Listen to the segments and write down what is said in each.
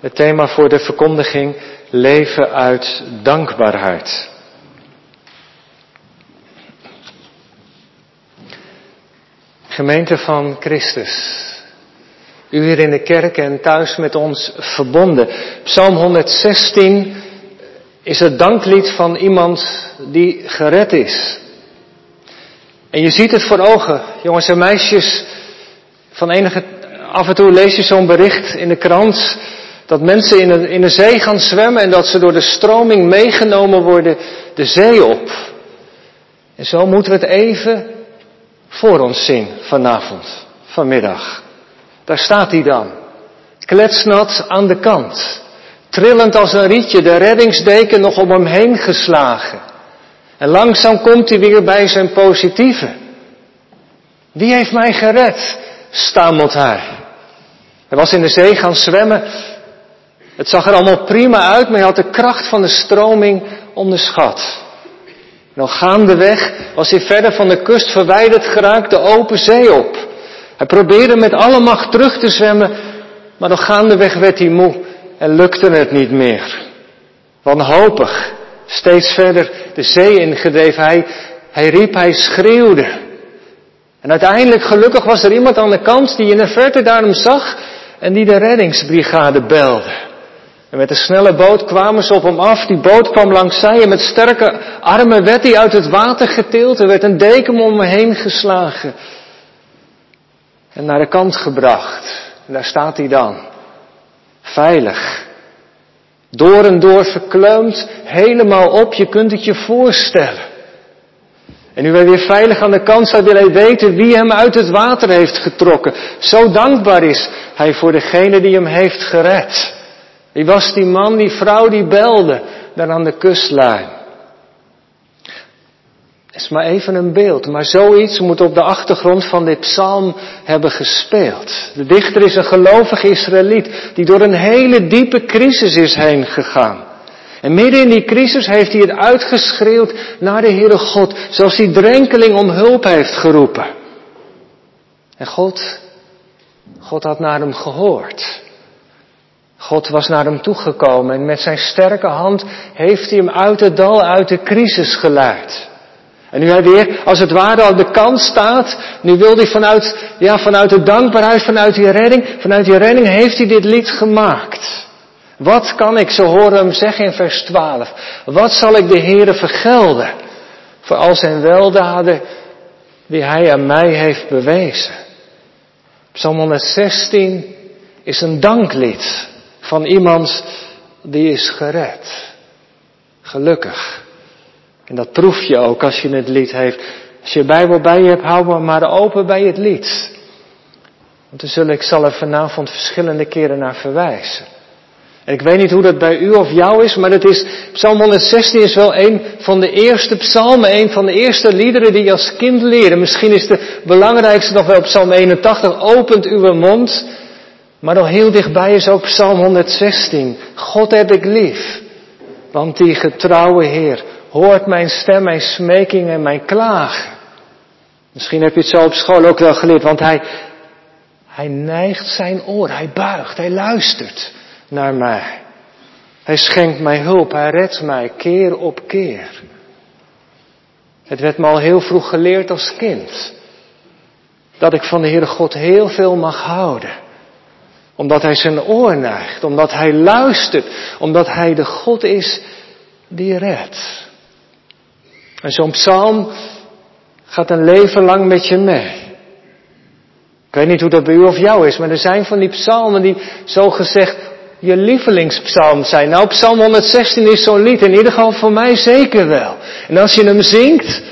Het thema voor de verkondiging leven uit dankbaarheid. Gemeente van Christus. U hier in de kerk en thuis met ons verbonden. Psalm 116 is het danklied van iemand die gered is. En je ziet het voor ogen, jongens en meisjes. Van enige, af en toe lees je zo'n bericht in de krant dat mensen in de, in de zee gaan zwemmen en dat ze door de stroming meegenomen worden de zee op. En zo moeten we het even voor ons zien vanavond, vanmiddag. Daar staat hij dan, kletsnat aan de kant, trillend als een rietje, de reddingsdeken nog om hem heen geslagen. En langzaam komt hij weer bij zijn positieve. Wie heeft mij gered? stamelt hij. Hij was in de zee gaan zwemmen. Het zag er allemaal prima uit, maar hij had de kracht van de stroming onderschat. En al gaandeweg was hij verder van de kust verwijderd geraakt de open zee op. Hij probeerde met alle macht terug te zwemmen, maar al gaandeweg werd hij moe en lukte het niet meer. Wanhopig, steeds verder de zee ingedreven. Hij, hij riep, hij schreeuwde. En uiteindelijk, gelukkig, was er iemand aan de kant die in de verte daarom zag en die de reddingsbrigade belde. En met een snelle boot kwamen ze op hem af. Die boot kwam langs zij en met sterke armen werd hij uit het water getild. Er werd een deken om hem heen geslagen. En naar de kant gebracht. En daar staat hij dan. Veilig. Door en door verkleumd. Helemaal op. Je kunt het je voorstellen. En nu hij weer veilig aan de kant staat, wil hij weten wie hem uit het water heeft getrokken. Zo dankbaar is hij voor degene die hem heeft gered. Wie was die man, die vrouw die belde daar aan de kustlijn? Is maar even een beeld, maar zoiets moet op de achtergrond van dit psalm hebben gespeeld. De dichter is een gelovige Israëliet die door een hele diepe crisis is heen gegaan. En midden in die crisis heeft hij het uitgeschreeuwd naar de Heere God, zoals die drenkeling om hulp heeft geroepen. En God, God had naar hem gehoord. God was naar hem toegekomen en met zijn sterke hand heeft hij hem uit het dal, uit de crisis geleid. En nu hij weer als het ware aan de kant staat, nu wil hij vanuit, ja, vanuit de dankbaarheid, vanuit die redding, vanuit die redding heeft hij dit lied gemaakt. Wat kan ik, zo horen hem zeggen in vers 12, wat zal ik de Heere vergelden voor al zijn weldaden die hij aan mij heeft bewezen? Psalm 116 is een danklied van iemand die is gered. Gelukkig. En dat proef je ook als je het lied heeft. Als je Bijbel bij je hebt, hou maar open bij het lied. Want dan zullen, ik zal er vanavond verschillende keren naar verwijzen. En ik weet niet hoe dat bij u of jou is, maar het is, Psalm 116 is wel een van de eerste psalmen, een van de eerste liederen die je als kind leerde. Misschien is de belangrijkste nog wel Psalm 81, opent uw mond. Maar nog heel dichtbij is ook Psalm 116. God heb ik lief, want die getrouwe Heer hoort mijn stem, mijn smeking en mijn klagen. Misschien heb je het zo op school ook wel geleerd, want hij, hij neigt zijn oor, hij buigt, hij luistert naar mij. Hij schenkt mij hulp, hij redt mij keer op keer. Het werd me al heel vroeg geleerd als kind. Dat ik van de Heere God heel veel mag houden. Omdat Hij zijn oor neigt, omdat Hij luistert, omdat Hij de God is die redt. En zo'n psalm gaat een leven lang met je mee. Ik weet niet hoe dat bij u of jou is, maar er zijn van die psalmen die zo gezegd je lievelingspsalm zijn. Nou, psalm 116 is zo'n lied, in ieder geval voor mij zeker wel. En als je hem zingt,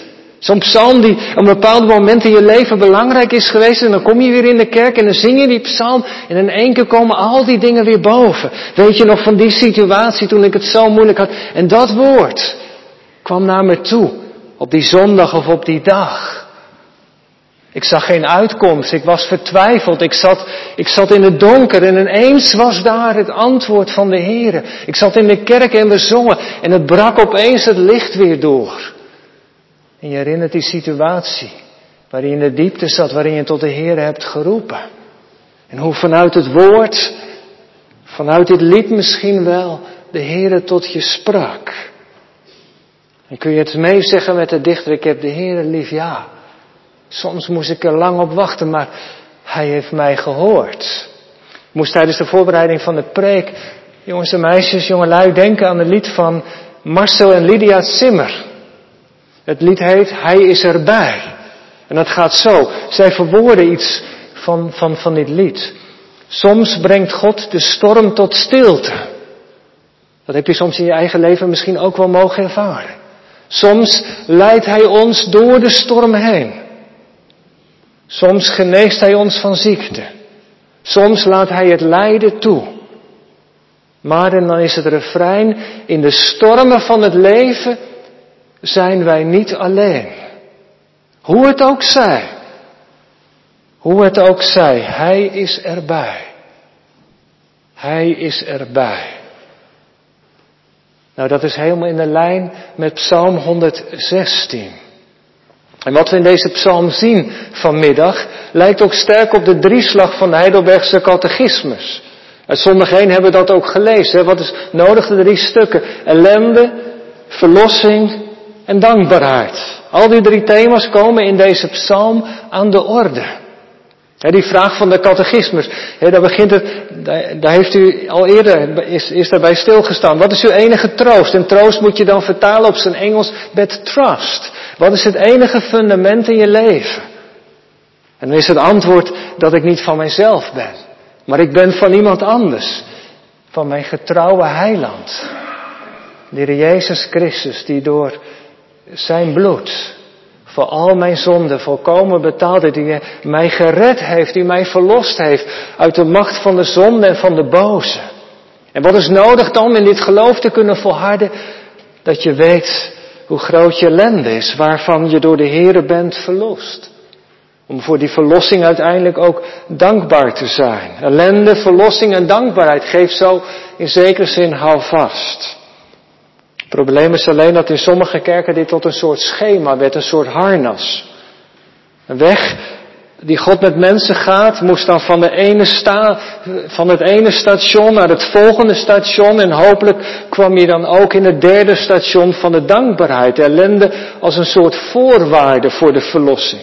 zo'n psalm die op een bepaald moment in je leven belangrijk is geweest, en dan kom je weer in de kerk en dan zing je die psalm, en in één keer komen al die dingen weer boven. Weet je nog van die situatie toen ik het zo moeilijk had? En dat woord kwam naar me toe, op die zondag of op die dag. Ik zag geen uitkomst, ik was vertwijfeld, ik zat, ik zat in het donker en ineens was daar het antwoord van de Heer. Ik zat in de kerk en we zongen en het brak opeens het licht weer door. En je herinnert die situatie waarin je in de diepte zat, waarin je tot de Heer hebt geroepen. En hoe vanuit het woord vanuit dit lied misschien wel de Heere tot je sprak. En kun je het meezeggen met de dichter, ik heb de Heere lief, ja. Soms moest ik er lang op wachten, maar hij heeft mij gehoord. Ik moest tijdens de voorbereiding van de preek, jongens en meisjes, jongelui, denken aan het lied van Marcel en Lydia Zimmer. Het lied heet Hij is erbij. En dat gaat zo. Zij verwoorden iets van, van, van dit lied. Soms brengt God de storm tot stilte. Dat heb je soms in je eigen leven misschien ook wel mogen ervaren. Soms leidt Hij ons door de storm heen. Soms geneest Hij ons van ziekte. Soms laat Hij het lijden toe. Maar en dan is het refrein, in de stormen van het leven zijn wij niet alleen. Hoe het ook zij. Hoe het ook zij, Hij is erbij. Hij is erbij. Nou, dat is helemaal in de lijn met Psalm 116. En wat we in deze psalm zien vanmiddag, lijkt ook sterk op de drieslag van de Heidelbergse catechismus. Heen hebben we dat ook gelezen. Wat is nodig? De drie stukken. Ellende, verlossing en dankbaarheid. Al die drie thema's komen in deze psalm aan de orde. die vraag van de catechismus, daar begint het, daar heeft u al eerder, is, is daarbij stilgestaan. Wat is uw enige troost? En troost moet je dan vertalen op zijn Engels met trust. Wat is het enige fundament in je leven? En dan is het antwoord dat ik niet van mijzelf ben, maar ik ben van iemand anders. Van mijn getrouwe heiland. De Jezus Christus, die door zijn bloed voor al mijn zonden volkomen betaald heeft, die mij gered heeft, die mij verlost heeft uit de macht van de zonde en van de boze. En wat is nodig dan in dit geloof te kunnen volharden? Dat je weet hoe groot je ellende is, waarvan je door de Here bent verlost. Om voor die verlossing uiteindelijk ook dankbaar te zijn. Ellende, verlossing en dankbaarheid geeft zo in zekere zin houvast. Het probleem is alleen dat in sommige kerken dit tot een soort schema werd, een soort harnas. Een weg die God met mensen gaat, moest dan van, de ene sta, van het ene station naar het volgende station en hopelijk kwam je dan ook in het derde station van de dankbaarheid, de ellende als een soort voorwaarde voor de verlossing.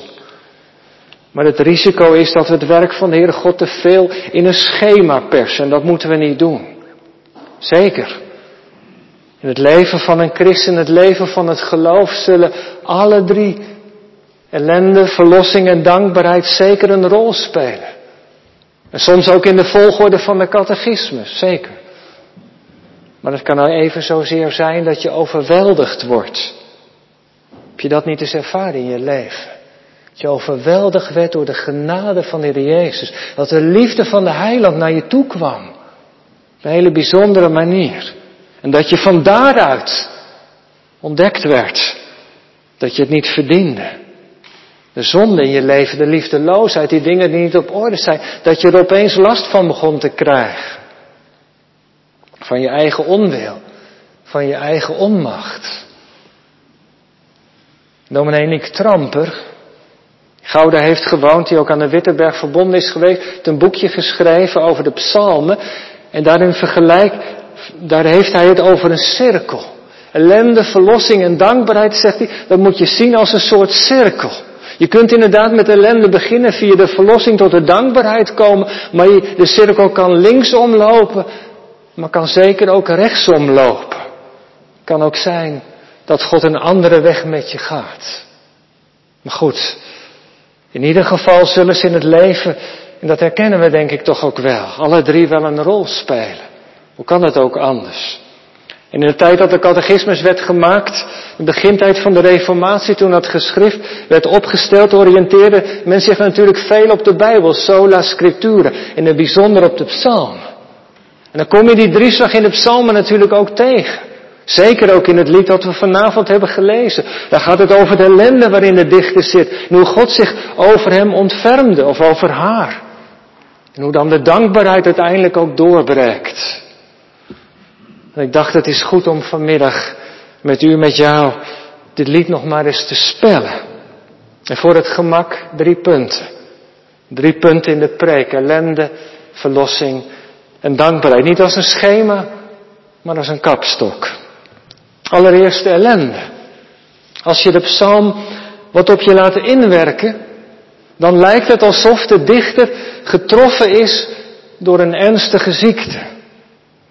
Maar het risico is dat we het werk van de Heere God te veel in een schema persen en dat moeten we niet doen. Zeker. In het leven van een christen, het leven van het geloof zullen alle drie ellende, verlossing en dankbaarheid zeker een rol spelen. En soms ook in de volgorde van de catechismus, zeker. Maar het kan nou even zozeer zijn dat je overweldigd wordt. Heb je dat niet eens ervaren in je leven? Dat je overweldigd werd door de genade van de Heer Jezus. Dat de liefde van de Heiland naar je toe kwam. Op een hele bijzondere manier. En dat je van daaruit ontdekt werd dat je het niet verdiende. De zonde in je leven, de liefdeloosheid, die dingen die niet op orde zijn, dat je er opeens last van begon te krijgen. Van je eigen onwil, van je eigen onmacht. Dominee Nick Tramper, Gouda heeft gewoond, die ook aan de Wittenberg verbonden is geweest, heeft een boekje geschreven over de psalmen. En daarin vergelijk, daar heeft hij het over een cirkel. Ellende, verlossing en dankbaarheid, zegt hij, dat moet je zien als een soort cirkel. Je kunt inderdaad met ellende beginnen, via de verlossing tot de dankbaarheid komen, maar de cirkel kan linksom lopen, maar kan zeker ook rechtsom lopen. Kan ook zijn dat God een andere weg met je gaat. Maar goed, in ieder geval zullen ze in het leven, en dat herkennen we denk ik toch ook wel, alle drie wel een rol spelen. Hoe kan het ook anders? En in de tijd dat de catechismus werd gemaakt, in de begintijd van de reformatie, toen dat geschrift werd opgesteld, oriënteerde men zich natuurlijk veel op de Bijbel, sola scriptura, in het bijzonder op de psalm. En dan kom je die drieslag in de psalmen natuurlijk ook tegen. Zeker ook in het lied dat we vanavond hebben gelezen. Daar gaat het over de ellende waarin de dichter zit. En hoe God zich over hem ontfermde of over haar. En hoe dan de dankbaarheid uiteindelijk ook doorbreekt. En ik dacht het is goed om vanmiddag met u, met jou, dit lied nog maar eens te spellen. En voor het gemak drie punten. Drie punten in de preek. Ellende, verlossing En dankbaarheid niet als een schema, maar als een kapstok. Allereerst de ellende. Als je de psalm wat op je laat inwerken, dan lijkt het alsof de dichter getroffen is door een ernstige ziekte.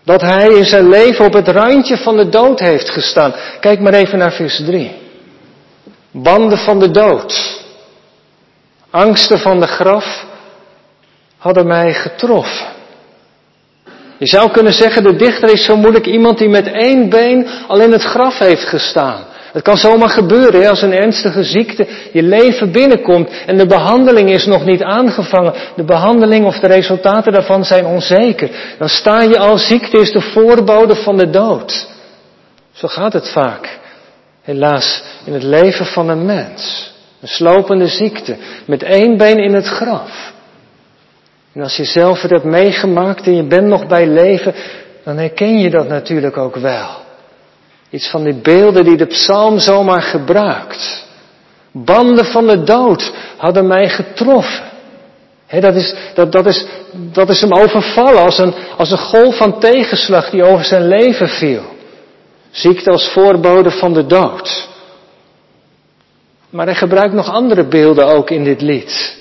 Dat hij in zijn leven op het randje van de dood heeft gestaan. Kijk maar even naar vers 3. Banden van de dood. Angsten van de graf hadden mij getroffen. Je zou kunnen zeggen, de dichter is zo moeilijk iemand die met één been al in het graf heeft gestaan. Het kan zomaar gebeuren hè, als een ernstige ziekte je leven binnenkomt en de behandeling is nog niet aangevangen. De behandeling of de resultaten daarvan zijn onzeker. Dan sta je al, ziekte is de voorbode van de dood. Zo gaat het vaak. Helaas in het leven van een mens. Een slopende ziekte met één been in het graf. En als je zelf het hebt meegemaakt en je bent nog bij leven, dan herken je dat natuurlijk ook wel. Iets van die beelden die de psalm zomaar gebruikt. Banden van de dood hadden mij getroffen. dat, is, dat, dat, is, dat is hem overvallen als een, als een golf van tegenslag die over zijn leven viel. Ziekte als voorbode van de dood. Maar hij gebruikt nog andere beelden ook in dit lied.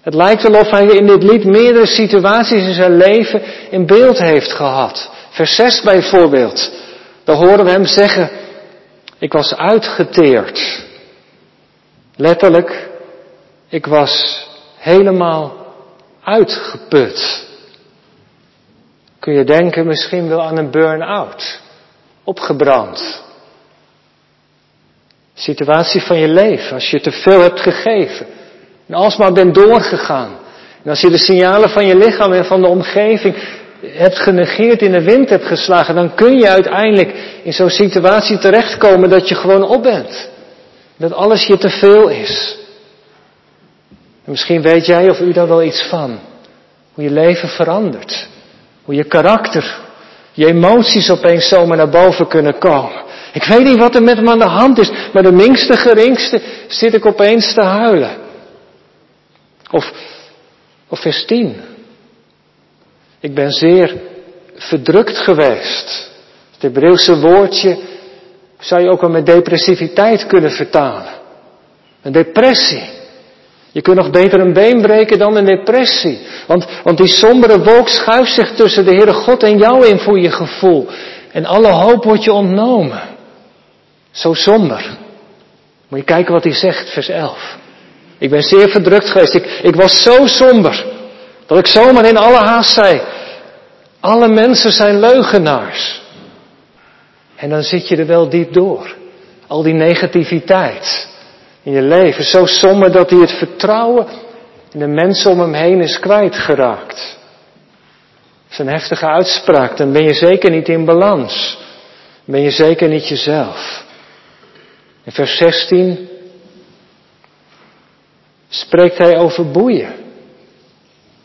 Het lijkt wel of hij in dit lied meerdere situaties in zijn leven in beeld heeft gehad. Vers 6 bijvoorbeeld. Dan horen we hem zeggen, ik was uitgeteerd. Letterlijk, ik was helemaal uitgeput. Kun je denken misschien wel aan een burn-out. Opgebrand. Situatie van je leven, als je te veel hebt gegeven. En alsmaar bent doorgegaan. En als je de signalen van je lichaam en van de omgeving hebt genegeerd, in de wind hebt geslagen, dan kun je uiteindelijk in zo'n situatie terechtkomen dat je gewoon op bent. Dat alles je te veel is. En misschien weet jij of u daar wel iets van. Hoe je leven verandert. Hoe je karakter, je emoties opeens zomaar naar boven kunnen komen. Ik weet niet wat er met hem aan de hand is, maar de minste geringste zit ik opeens te huilen. Of, of vers 10. Ik ben zeer verdrukt geweest. Het Hebreeuwse woordje zou je ook wel met depressiviteit kunnen vertalen. Een depressie. Je kunt nog beter een been breken dan een depressie. Want, want die sombere wolk schuift zich tussen de Heere God en jou in voor je gevoel. En alle hoop wordt je ontnomen. Zo somber. Moet je kijken wat hij zegt, vers 11. Ik ben zeer verdrukt geweest. Ik, ik was zo somber. Dat ik zomaar in alle haast zei, alle mensen zijn leugenaars. En dan zit je er wel diep door. Al die negativiteit in je leven. Zo somber dat hij het vertrouwen in de mensen om hem heen is kwijtgeraakt. Dat is een heftige uitspraak. Dan ben je zeker niet in balans. Dan ben je zeker niet jezelf. In vers 16 spreekt hij over boeien.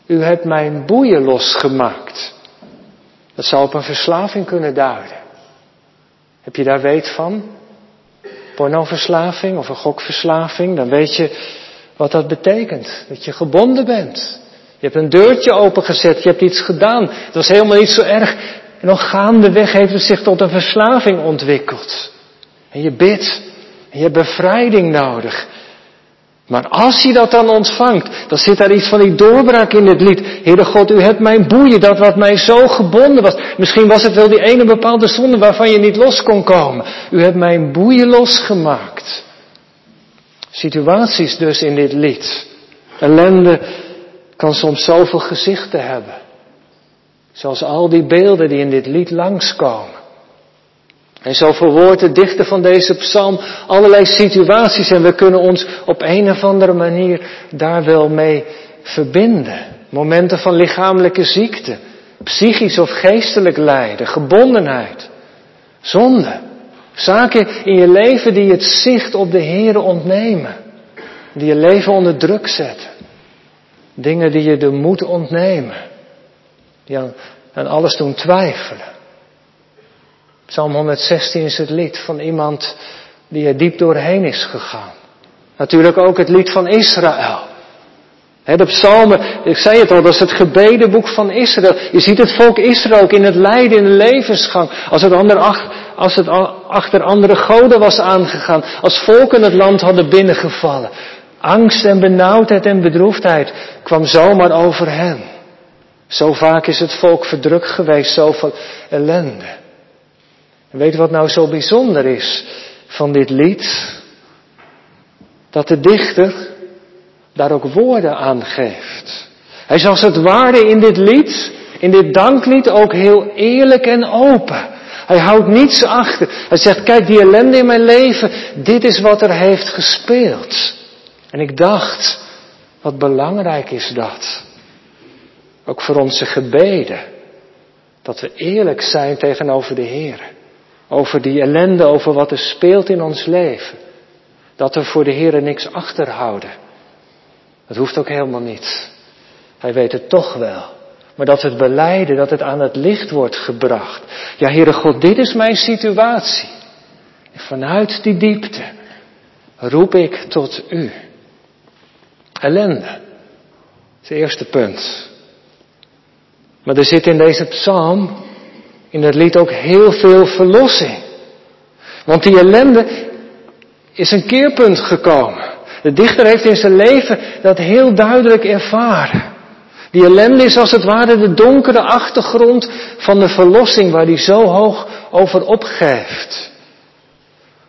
U hebt mijn boeien losgemaakt. Dat zou op een verslaving kunnen duiden. Heb je daar weet van? Pornoverslaving of een gokverslaving, dan weet je wat dat betekent. Dat je gebonden bent. Je hebt een deurtje opengezet, je hebt iets gedaan. Het was helemaal niet zo erg. En nog gaandeweg heeft het zich tot een verslaving ontwikkeld. En je bidt. En je hebt bevrijding nodig. Maar als je dat dan ontvangt, dan zit daar iets van die doorbraak in het lied. Heere God, u hebt mijn boeien, dat wat mij zo gebonden was. Misschien was het wel die ene bepaalde zonde waarvan je niet los kon komen. U hebt mijn boeien losgemaakt. Situaties dus in dit lied. Ellende kan soms zoveel gezichten hebben. Zoals al die beelden die in dit lied langskomen. En zo verwoordt de dichter van deze psalm allerlei situaties en we kunnen ons op een of andere manier daar wel mee verbinden. Momenten van lichamelijke ziekte, psychisch of geestelijk lijden, gebondenheid, zonde. Zaken in je leven die het zicht op de Here ontnemen. Die je leven onder druk zetten. Dingen die je de moed ontnemen. Die aan alles doen twijfelen. Psalm 116 is het lied van iemand die er diep doorheen is gegaan. Natuurlijk ook het lied van Israël. de psalmen, ik zei het al, dat is het gebedenboek van Israël. Je ziet het volk Israël ook in het lijden, in de levensgang. Als het, ander, als het achter andere goden was aangegaan. Als volken het land hadden binnengevallen. Angst en benauwdheid en bedroefdheid kwam zomaar over hen. Zo vaak is het volk verdrukt geweest, zoveel ellende. Weet wat nou zo bijzonder is van dit lied? Dat de dichter daar ook woorden aan geeft. Hij is als het ware in dit lied, in dit danklied ook heel eerlijk en open. Hij houdt niets achter. Hij zegt, kijk die ellende in mijn leven, dit is wat er heeft gespeeld. En ik dacht, wat belangrijk is dat. Ook voor onze gebeden. Dat we eerlijk zijn tegenover de Heer. Over die ellende, over wat er speelt in ons leven. Dat we voor de Heer niks achterhouden. Dat hoeft ook helemaal niet. Hij weet het toch wel. Maar dat het beleiden, dat het aan het licht wordt gebracht. Ja, Heere God, dit is mijn situatie. Vanuit die diepte roep ik tot U. Ellende. Het eerste punt. Maar er zit in deze psalm, in het lied ook heel veel verlossing. Want die ellende is een keerpunt gekomen. De dichter heeft in zijn leven dat heel duidelijk ervaren. Die ellende is als het ware de donkere achtergrond van de verlossing waar hij zo hoog over opgeeft.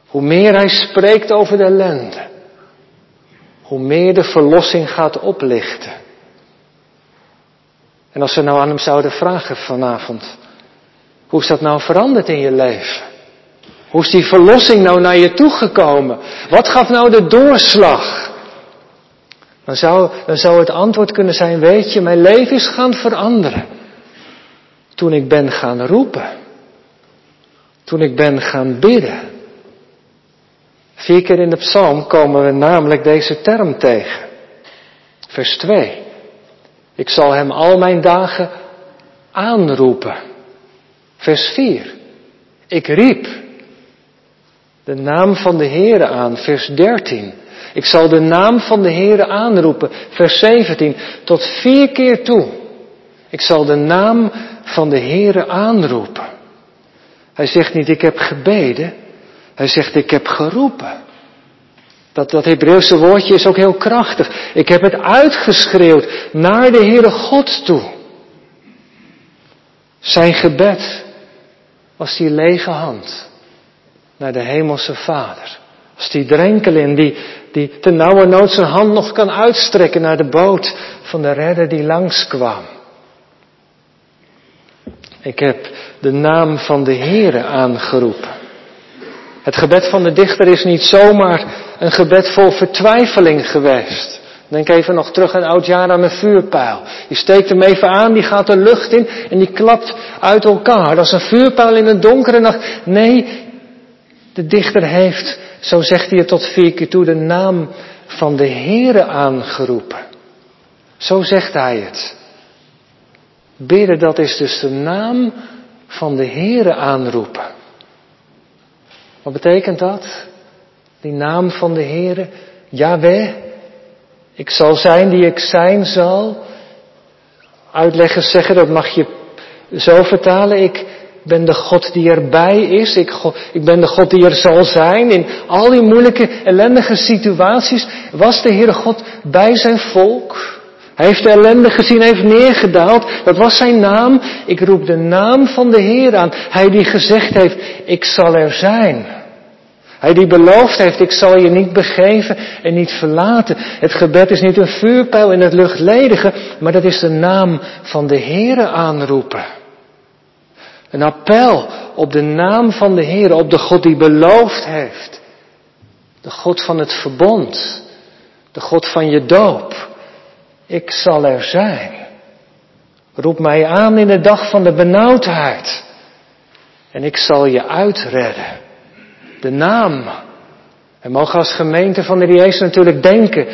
Hoe meer hij spreekt over de ellende, hoe meer de verlossing gaat oplichten. En als we nou aan hem zouden vragen vanavond, hoe is dat nou veranderd in je leven? Hoe is die verlossing nou naar je toegekomen? Wat gaf nou de doorslag? Dan zou, dan zou het antwoord kunnen zijn, weet je, mijn leven is gaan veranderen. Toen ik ben gaan roepen. Toen ik ben gaan bidden. Vier keer in de psalm komen we namelijk deze term tegen. Vers 2. Ik zal hem al mijn dagen aanroepen. Vers 4. Ik riep de naam van de Heere aan, vers 13. Ik zal de naam van de Heere aanroepen, vers 17, tot vier keer toe. Ik zal de naam van de Heere aanroepen. Hij zegt niet, ik heb gebeden. Hij zegt, ik heb geroepen. Dat, dat Hebreeuwse woordje is ook heel krachtig. Ik heb het uitgeschreeuwd naar de Heere God toe. Zijn gebed was die lege hand naar de hemelse Vader. Als die drenkeling die, die te nauwe nood zijn hand nog kan uitstrekken naar de boot van de redder die langskwam. Ik heb de naam van de Heere aangeroepen. Het gebed van de dichter is niet zomaar een gebed vol vertwijfeling geweest. Denk even nog terug een oud jaar aan mijn vuurpijl. Je steekt hem even aan, die gaat de lucht in en die klapt uit elkaar. Dat is een vuurpijl in een donkere nacht. Nee, de dichter heeft, zo zegt hij het tot vier keer toe, de naam van de Heere aangeroepen. Zo zegt hij het. Bidden, dat is dus de naam van de Heere aanroepen. Wat betekent dat? Die naam van de Heere, Yahweh. Ik zal zijn die ik zijn zal. Uitleggers zeggen, dat mag je zo vertalen. Ik, ben de God die erbij is. Ik, ik ben de God die er zal zijn. In al die moeilijke, ellendige situaties was de Heere God bij zijn volk. Hij heeft de ellende gezien, heeft neergedaald. Dat was zijn naam. Ik roep de naam van de Heer aan. Hij die gezegd heeft, ik zal er zijn. Hij die beloofd heeft, ik zal je niet begeven en niet verlaten. Het gebed is niet een vuurpijl in het luchtledige, maar dat is de naam van de Heere aanroepen. Een appel op de naam van de Heer, op de God die beloofd heeft. De God van het verbond. De God van je doop. Ik zal er zijn. Roep mij aan in de dag van de benauwdheid. En ik zal je uitredden. De naam. We mogen als gemeente van de Heer Jezus natuurlijk denken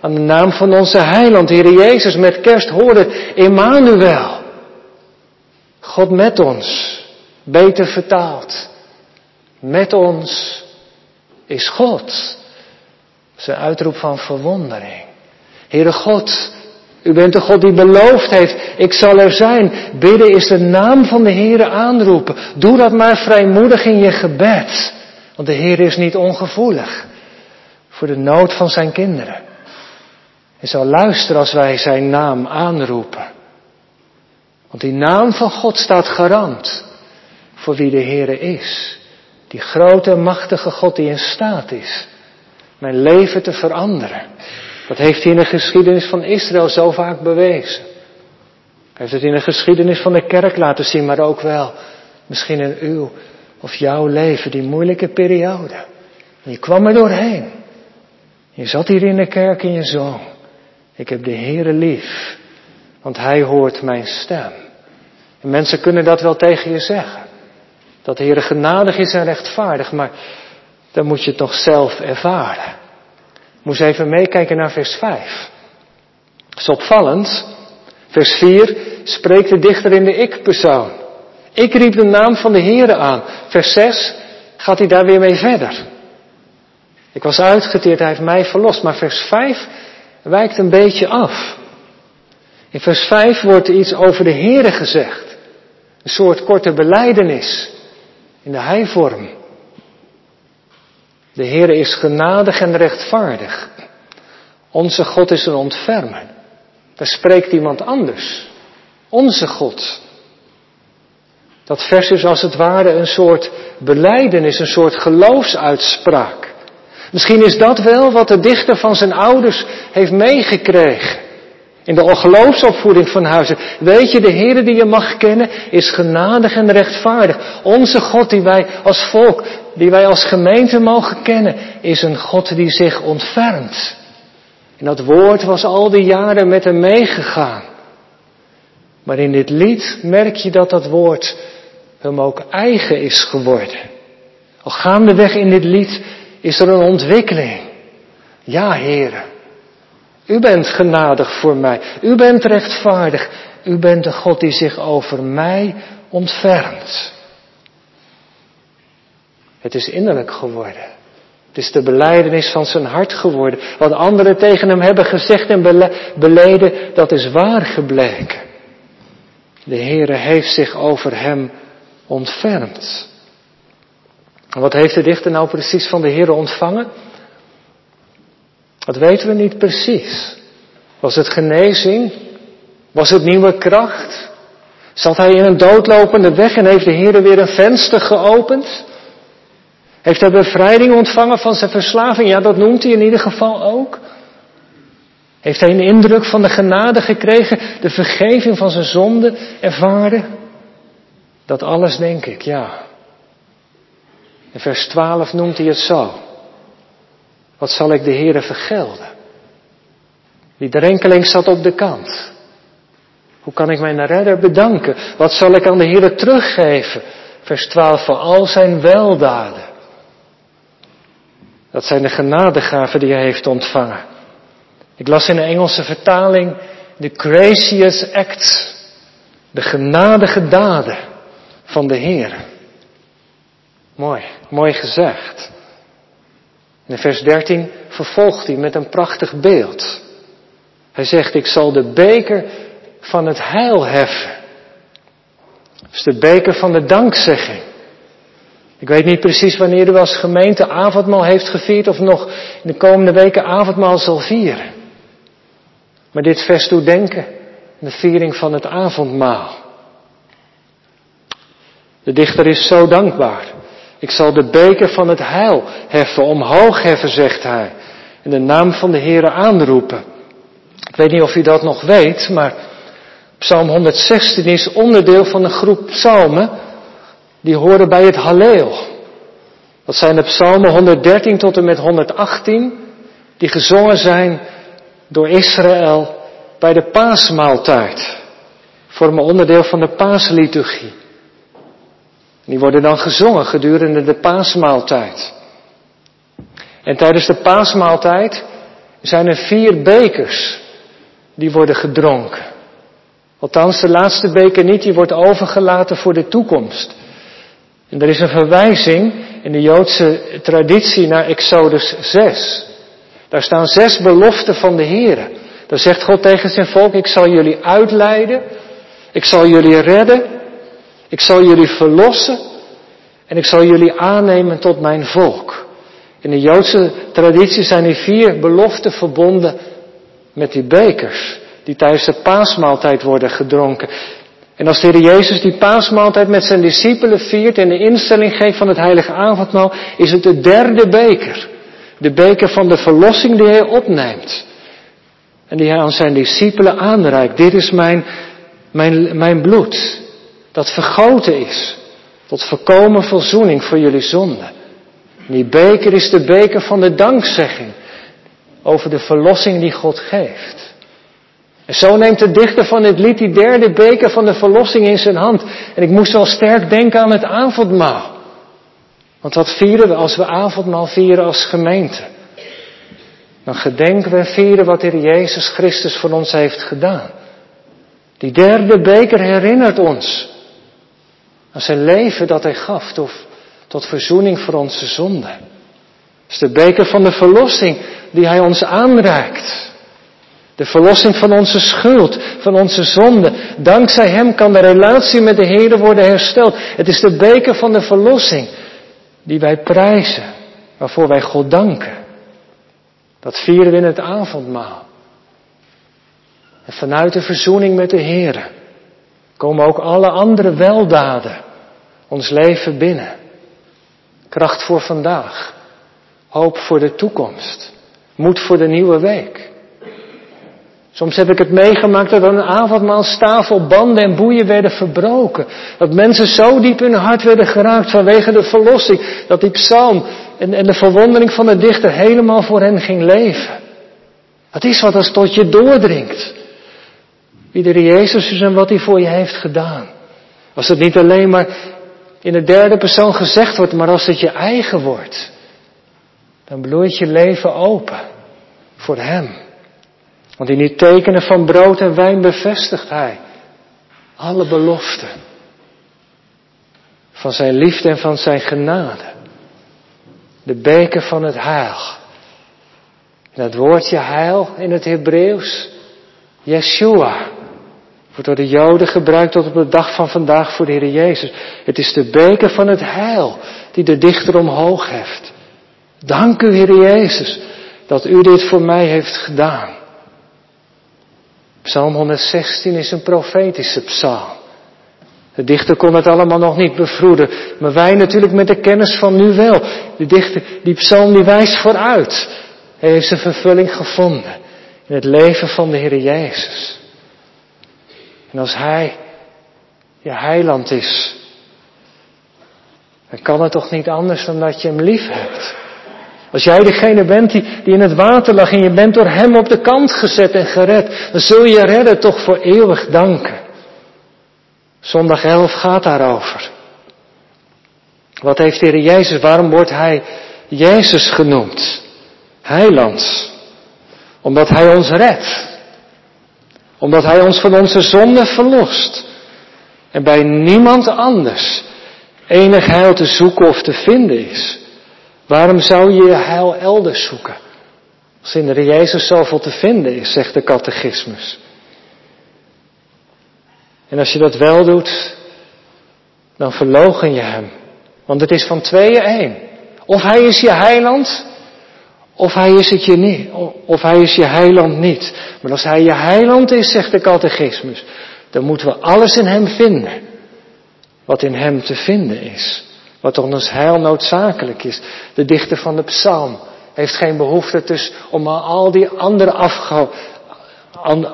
aan de naam van onze heiland, Heer Jezus. Met kerst hoorde Emmanuel. God met ons. Beter vertaald. Met ons is God. Een uitroep van verwondering. Heere God, U bent de God die beloofd heeft, ik zal er zijn. Bidden is de naam van de Heere aanroepen. Doe dat maar vrijmoedig in je gebed. Want de Heer is niet ongevoelig voor de nood van zijn kinderen. Hij zal luisteren als wij zijn naam aanroepen. Want die naam van God staat garant voor wie de Heere is. Die grote machtige God die in staat is mijn leven te veranderen. Dat heeft hij in de geschiedenis van Israël zo vaak bewezen. Hij heeft het in de geschiedenis van de kerk laten zien, maar ook wel misschien in uw of jouw leven, die moeilijke periode. Je kwam er doorheen. Je zat hier in de kerk en je zong. Ik heb de Heere lief, want Hij hoort mijn stem. En mensen kunnen dat wel tegen je zeggen. Dat de Heere genadig is en rechtvaardig, maar dan moet je het toch zelf ervaren. Moest even meekijken naar vers 5. Dat is opvallend. Vers 4 spreekt de dichter in de ik-persoon. Ik riep de naam van de Heere aan. Vers 6 gaat hij daar weer mee verder. Ik was uitgeteerd, hij heeft mij verlost. Maar vers 5 wijkt een beetje af. In vers 5 wordt er iets over de Heere gezegd. Een soort korte beleidenis. In de hijvorm. De Heere is genadig en rechtvaardig. Onze God is een ontfermer. Daar spreekt iemand anders. Onze God. Dat vers is als het ware een soort beleidenis, een soort geloofsuitspraak. Misschien is dat wel wat de dichter van zijn ouders heeft meegekregen. In de geloofsopvoeding van huizen. Weet je, de Heer die je mag kennen is genadig en rechtvaardig. Onze God die wij als volk, die wij als gemeente mogen kennen, is een God die zich ontfermt. En dat woord was al die jaren met hem meegegaan. Maar in dit lied merk je dat dat woord hem ook eigen is geworden. Al gaandeweg in dit lied is er een ontwikkeling. Ja, heren. U bent genadig voor mij. U bent rechtvaardig. U bent de God die zich over mij ontfermt. Het is innerlijk geworden. Het is de beleidenis van zijn hart geworden. Wat anderen tegen hem hebben gezegd en beleden, dat is waar gebleken. De Heere heeft zich over hem ontfermd. En wat heeft de dichter nou precies van de Heere ontvangen? Dat weten we niet precies. Was het genezing? Was het nieuwe kracht? Zat hij in een doodlopende weg en heeft de Heer weer een venster geopend? Heeft hij bevrijding ontvangen van zijn verslaving? Ja, dat noemt hij in ieder geval ook. Heeft hij een indruk van de genade gekregen, de vergeving van zijn zonde ervaren? Dat alles denk ik, ja. In vers 12 noemt hij het zo. Wat zal ik de Heere vergelden? Die drenkeling zat op de kant. Hoe kan ik mijn redder bedanken? Wat zal ik aan de Heere teruggeven? Vers 12, voor al zijn weldaden. Dat zijn de genadegaven die hij heeft ontvangen. Ik las in de Engelse vertaling de gracious acts. De genadige daden van de Heer. Mooi, mooi gezegd. In vers 13 vervolgt hij met een prachtig beeld. Hij zegt, ik zal de beker van het heil heffen. Dus de beker van de dankzegging. Ik weet niet precies wanneer u als gemeente avondmaal heeft gevierd of nog in de komende weken avondmaal zal vieren. Maar dit vers doet denken de viering van het avondmaal. De dichter is zo dankbaar. Ik zal de beker van het heil heffen, omhoog heffen, zegt hij. En de naam van de Heere aanroepen. Ik weet niet of u dat nog weet, maar Psalm 116 is onderdeel van een groep psalmen die horen bij het Halleel. Dat zijn de psalmen 113 tot en met 118, die gezongen zijn door Israël bij de paasmaaltijd. Vormen onderdeel van de paasliturgie. Die worden dan gezongen gedurende de paasmaaltijd. En tijdens de paasmaaltijd zijn er vier bekers die worden gedronken. Althans, de laatste beker niet, die wordt overgelaten voor de toekomst. En er is een verwijzing in de Joodse traditie naar Exodus 6. Daar staan zes beloften van de Heer. Dan zegt God tegen zijn volk, ik zal jullie uitleiden, ik zal jullie redden, ik zal jullie verlossen en ik zal jullie aannemen tot mijn volk. In de Joodse traditie zijn die vier beloften verbonden met die bekers die tijdens de paasmaaltijd worden gedronken. En als de Heer Jezus die paasmaaltijd met zijn discipelen viert en de instelling geeft van het heilige avondmaal, is het de derde beker. De beker van de verlossing die hij opneemt. En die hij aan zijn discipelen aanreikt. Dit is mijn, mijn, mijn bloed. Dat vergoten is. Tot voorkomen verzoening voor jullie zonden. die beker is de beker van de dankzegging. Over de verlossing die God geeft. En zo neemt de dichter van dit lied die derde beker van de verlossing in zijn hand. En ik moest wel sterk denken aan het avondmaal. Want wat vieren we als we avondmaal vieren als gemeente? Dan gedenken we en vieren wat Heer Jezus Christus voor ons heeft gedaan. Die derde beker herinnert ons aan zijn leven dat hij gaf tot, tot verzoening voor onze zonden. Het is de beker van de verlossing die hij ons aanreikt. De verlossing van onze schuld, van onze zonde. Dankzij Hem kan de relatie met de Heer worden hersteld. Het is de beker van de verlossing die wij prijzen, waarvoor wij God danken. Dat vieren we in het avondmaal. En vanuit de verzoening met de Heer komen ook alle andere weldaden ons leven binnen. Kracht voor vandaag, hoop voor de toekomst, moed voor de nieuwe week. Soms heb ik het meegemaakt dat aan een avondmaalstafel banden en boeien werden verbroken. Dat mensen zo diep in hun hart werden geraakt vanwege de verlossing. Dat die psalm en, en de verwondering van de dichter helemaal voor hen ging leven. Dat is wat als tot je doordringt. Wie de Jezus is en wat hij voor je heeft gedaan. Als het niet alleen maar in de derde persoon gezegd wordt, maar als het je eigen wordt. Dan bloeit je leven open voor Hem. Want in die tekenen van brood en wijn bevestigt Hij alle beloften van Zijn liefde en van Zijn genade. De beker van het heil. En dat woordje heil in het Hebreeuws, Yeshua, wordt door de Joden gebruikt tot op de dag van vandaag voor de Heer Jezus. Het is de beker van het heil die de dichter omhoog heeft. Dank u, Heer Jezus, dat u dit voor mij heeft gedaan. Psalm 116 is een profetische psalm. De dichter kon het allemaal nog niet bevroeden, maar wij natuurlijk met de kennis van nu wel. De dichter, die psalm die wijst vooruit. Hij heeft zijn vervulling gevonden in het leven van de Heer Jezus. En als Hij je heiland is, dan kan het toch niet anders dan dat je Hem lief hebt. Als jij degene bent die, in het water lag en je bent door Hem op de kant gezet en gered, dan zul je redden toch voor eeuwig danken. Zondag 11 gaat daarover. Wat heeft de Jezus, waarom wordt Hij Jezus genoemd? Heiland. Omdat Hij ons redt. Omdat Hij ons van onze zonde verlost. En bij niemand anders enig heil te zoeken of te vinden is. Waarom zou je je heil elders zoeken? Als in de Jezus zoveel te vinden is, zegt de catechismus. En als je dat wel doet, dan verlogen je hem. Want het is van tweeën één. Of hij is je heiland, of hij is het je niet. Of hij is je heiland niet. Maar als hij je heiland is, zegt de catechismus, dan moeten we alles in hem vinden. Wat in hem te vinden is. Wat ons heil noodzakelijk is. De dichter van de psalm heeft geen behoefte dus om al die andere afgoden,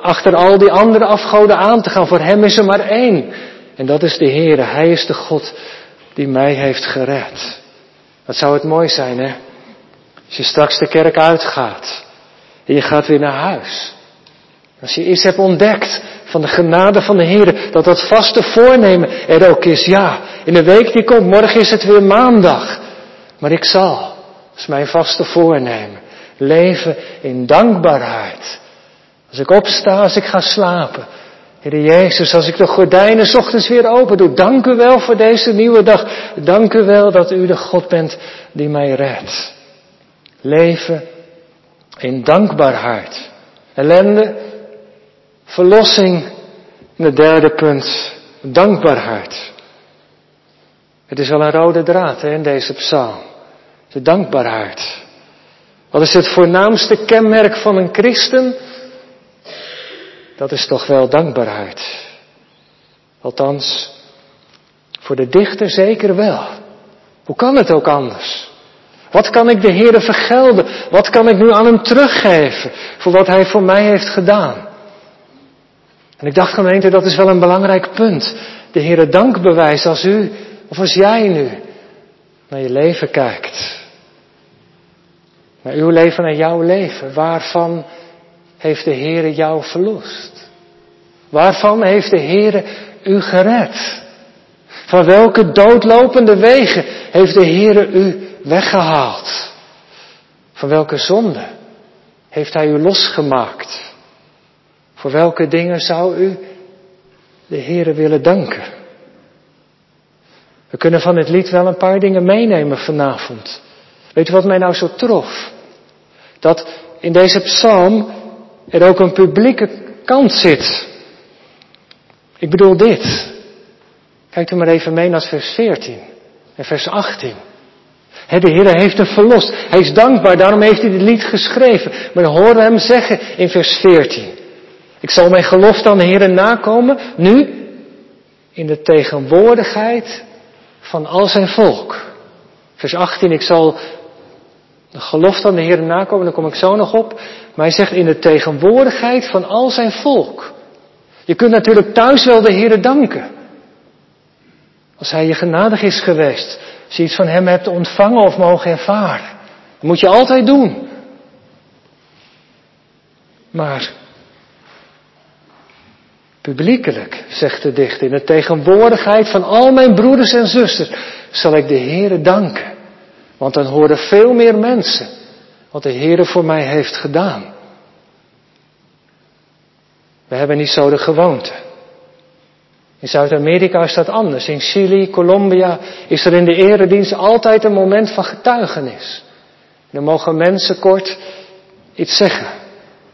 achter al die andere afgoden aan te gaan. Voor hem is er maar één. En dat is de Heere. Hij is de God die mij heeft gered. Wat zou het mooi zijn, hè? Als je straks de kerk uitgaat en je gaat weer naar huis. Als je iets hebt ontdekt van de genade van de Heer, dat dat vaste voornemen er ook is. Ja, in de week die komt, morgen is het weer maandag. Maar ik zal, dat is mijn vaste voornemen, leven in dankbaarheid. Als ik opsta, als ik ga slapen. Heer Jezus, als ik de gordijnen ochtends weer open doe, dank u wel voor deze nieuwe dag. Dank u wel dat u de God bent die mij redt. Leven in dankbaarheid. ellende, verlossing. En het derde punt, dankbaarheid. Het is wel een rode draad hè, in deze psalm. De dankbaarheid. Wat is het voornaamste kenmerk van een christen? Dat is toch wel dankbaarheid. Althans, voor de dichter zeker wel. Hoe kan het ook anders? Wat kan ik de Heere vergelden? Wat kan ik nu aan hem teruggeven voor wat hij voor mij heeft gedaan? En ik dacht gemeente, dat is wel een belangrijk punt. De Heere dank bewijst als u of als jij nu naar je leven kijkt. Naar uw leven en jouw leven. Waarvan heeft de Heere jou verlost? Waarvan heeft de Heere u gered? Van welke doodlopende wegen heeft de Heere u weggehaald? Van welke zonde heeft Hij u losgemaakt? Voor welke dingen zou u de Heere willen danken? We kunnen van het lied wel een paar dingen meenemen vanavond. Weet u wat mij nou zo trof? Dat in deze psalm er ook een publieke kant zit. Ik bedoel dit. Kijk u maar even mee naar vers 14 en vers 18. De Heer heeft hem verlost. Hij is dankbaar, daarom heeft hij dit lied geschreven. Maar dan we hem zeggen in vers 14. Ik zal mijn gelofte aan de Heer nakomen, nu in de tegenwoordigheid van al zijn volk. Vers 18, ik zal de gelofte aan de Heer nakomen, daar kom ik zo nog op. Maar hij zegt in de tegenwoordigheid van al zijn volk. Je kunt natuurlijk thuis wel de Heer danken. Als Hij je genadig is geweest. Als je iets van Hem hebt ontvangen of mogen ervaren. Dat moet je altijd doen. Maar publiekelijk, zegt de dichter, in de tegenwoordigheid van al mijn broeders en zusters, zal ik de Heere danken. Want dan horen veel meer mensen wat de Heere voor mij heeft gedaan. We hebben niet zo de gewoonte. In Zuid-Amerika is dat anders. In Chili, Colombia is er in de eredienst altijd een moment van getuigenis. Dan mogen mensen kort iets zeggen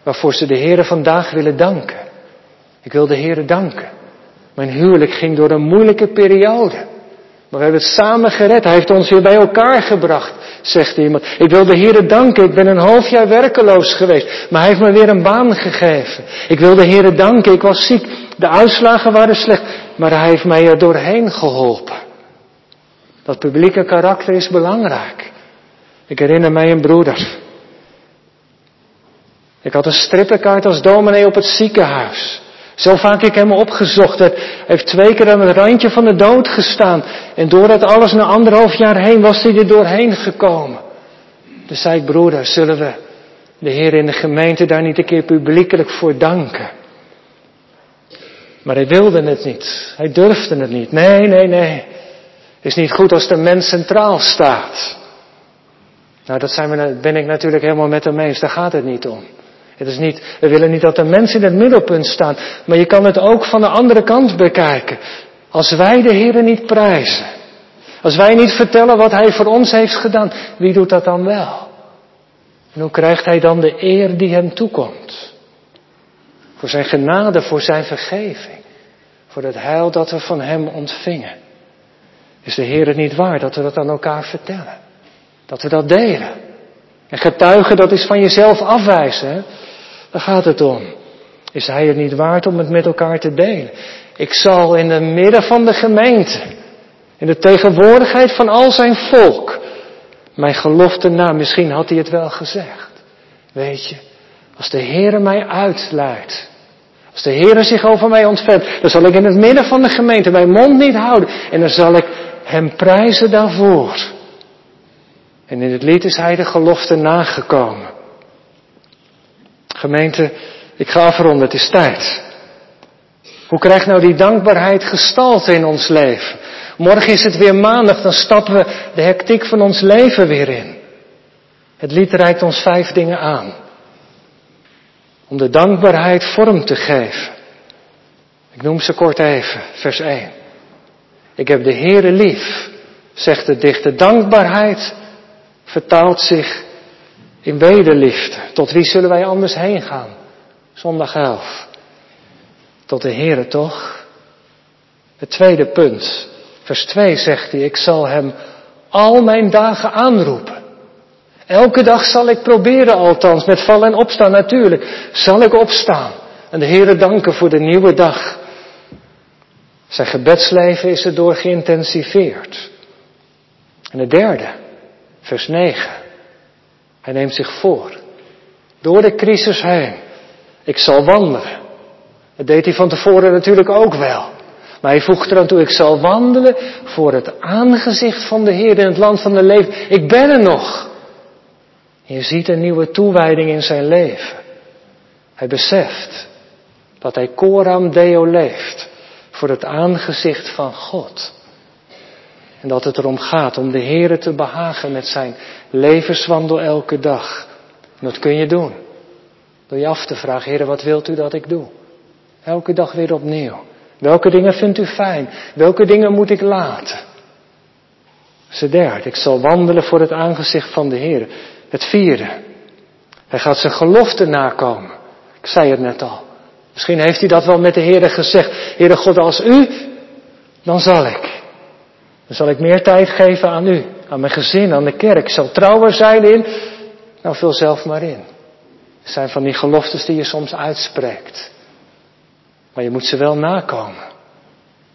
waarvoor ze de Heere vandaag willen danken. Ik wil de Heere danken. Mijn huwelijk ging door een moeilijke periode. Maar we hebben het samen gered. Hij heeft ons weer bij elkaar gebracht, zegt iemand. Ik wil de Heere danken. Ik ben een half jaar werkeloos geweest. Maar hij heeft me weer een baan gegeven. Ik wil de Heere danken. Ik was ziek. De uitslagen waren slecht. Maar hij heeft mij er doorheen geholpen. Dat publieke karakter is belangrijk. Ik herinner mij een broeder. Ik had een strippenkaart als dominee op het ziekenhuis. Zo vaak ik hem opgezocht heb, heeft twee keer aan het randje van de dood gestaan. En door dat alles na anderhalf jaar heen was hij er doorheen gekomen. Dus zei ik, broeder, zullen we de Heer in de gemeente daar niet een keer publiekelijk voor danken? Maar hij wilde het niet. Hij durfde het niet. Nee, nee, nee. Is niet goed als de mens centraal staat. Nou, dat zijn we, ben ik natuurlijk helemaal met hem eens. Daar gaat het niet om. Het is niet, we willen niet dat de mens in het middelpunt staan. Maar je kan het ook van de andere kant bekijken. Als wij de Heer niet prijzen. Als wij niet vertellen wat Hij voor ons heeft gedaan. Wie doet dat dan wel? En hoe krijgt Hij dan de eer die Hem toekomt? Voor Zijn genade, voor Zijn vergeving. Voor het heil dat we van Hem ontvingen. Is de Heer het niet waar dat we dat aan elkaar vertellen? Dat we dat delen? En getuigen, dat is van jezelf afwijzen. Hè? Daar gaat het om. Is hij het niet waard om het met elkaar te delen? Ik zal in het midden van de gemeente, in de tegenwoordigheid van al zijn volk, mijn gelofte na, misschien had hij het wel gezegd. Weet je, als de Heere mij uitleidt, als de Heere zich over mij ontfermt, dan zal ik in het midden van de gemeente mijn mond niet houden en dan zal ik hem prijzen daarvoor. En in het lied is hij de gelofte nagekomen. Gemeente, ik ga afronden, het is tijd. Hoe krijgt nou die dankbaarheid gestalte in ons leven? Morgen is het weer maandag, dan stappen we de hectiek van ons leven weer in. Het lied reikt ons vijf dingen aan. Om de dankbaarheid vorm te geven. Ik noem ze kort even, vers 1. Ik heb de Heere lief, zegt de dichter. Dankbaarheid vertaalt zich in wederliefde. Tot wie zullen wij anders heen gaan Zondag 11. Tot de Heere toch? Het tweede punt. Vers 2 zegt hij, ik zal hem al mijn dagen aanroepen. Elke dag zal ik proberen althans, met vallen en opstaan natuurlijk, zal ik opstaan. En de Heere danken voor de nieuwe dag. Zijn gebedsleven is erdoor geïntensiveerd. En het derde, vers 9. Hij neemt zich voor. Door de crisis heen. Ik zal wandelen. Dat deed hij van tevoren natuurlijk ook wel. Maar hij voegt eraan toe, ik zal wandelen voor het aangezicht van de Heer in het land van de leven. Ik ben er nog. Je ziet een nieuwe toewijding in zijn leven. Hij beseft dat hij coram deo leeft voor het aangezicht van God. En dat het erom gaat om de Heer te behagen met zijn levenswandel elke dag. En dat kun je doen. Door je af te vragen, Heer, wat wilt u dat ik doe? Elke dag weer opnieuw. Welke dingen vindt u fijn? Welke dingen moet ik laten? Ze derde, ik zal wandelen voor het aangezicht van de Heer. Het vierde, hij gaat zijn gelofte nakomen. Ik zei het net al. Misschien heeft hij dat wel met de Heer gezegd. Heere God, als u, dan zal ik. Dan zal ik meer tijd geven aan u, aan mijn gezin, aan de kerk. Ik zal trouwer zijn in. Nou, vul zelf maar in. Het zijn van die geloftes die je soms uitspreekt. Maar je moet ze wel nakomen.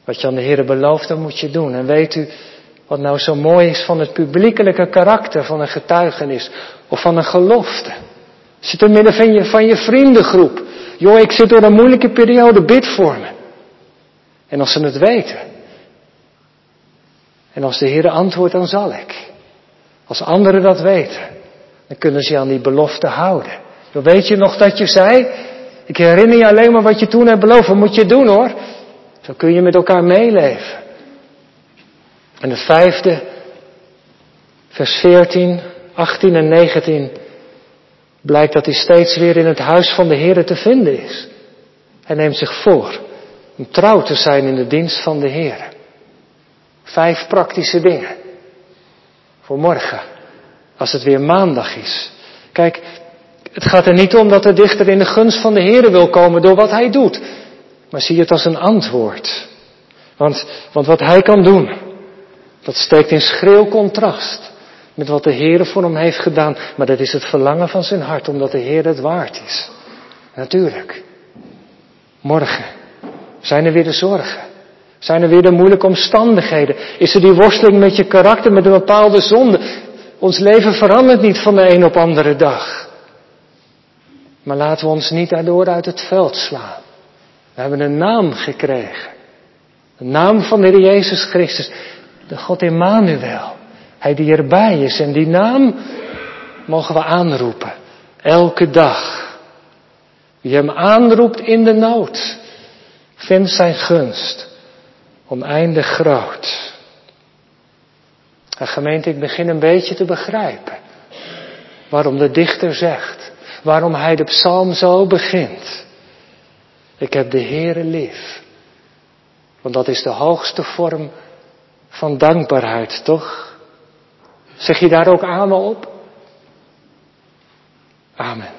Wat je aan de Heer belooft, dat moet je doen. En weet u wat nou zo mooi is van het publiekelijke karakter van een getuigenis of van een gelofte? Zit er midden van je, van je vriendengroep. Joh, ik zit door een moeilijke periode, bid voor me. En als ze het weten. En als de Heer antwoordt, dan zal ik. Als anderen dat weten, dan kunnen ze aan die belofte houden. Weet je nog dat je zei, ik herinner je alleen maar wat je toen hebt beloofd. Wat moet je doen hoor? Zo kun je met elkaar meeleven. En de vijfde, vers 14, 18 en 19, blijkt dat hij steeds weer in het huis van de Heer te vinden is. Hij neemt zich voor om trouw te zijn in de dienst van de Heer. Vijf praktische dingen. Voor morgen, als het weer maandag is. Kijk, het gaat er niet om dat de dichter in de gunst van de Heer wil komen door wat hij doet. Maar zie het als een antwoord. Want, want wat hij kan doen, dat steekt in schreeuw contrast met wat de Heer voor hem heeft gedaan. Maar dat is het verlangen van zijn hart, omdat de Heer het waard is. Natuurlijk. Morgen zijn er weer de zorgen. Zijn er weer de moeilijke omstandigheden? Is er die worsteling met je karakter, met een bepaalde zonde? Ons leven verandert niet van de een op andere dag. Maar laten we ons niet daardoor uit het veld slaan. We hebben een naam gekregen. De naam van de Heer Jezus Christus. De God Emmanuel. Hij die erbij is. En die naam mogen we aanroepen. Elke dag. Wie hem aanroept in de nood. Vindt zijn gunst. Oneindig groot. En gemeente, ik begin een beetje te begrijpen. Waarom de dichter zegt. Waarom hij de psalm zo begint. Ik heb de Heere lief. Want dat is de hoogste vorm van dankbaarheid, toch? Zeg je daar ook amen op? Amen.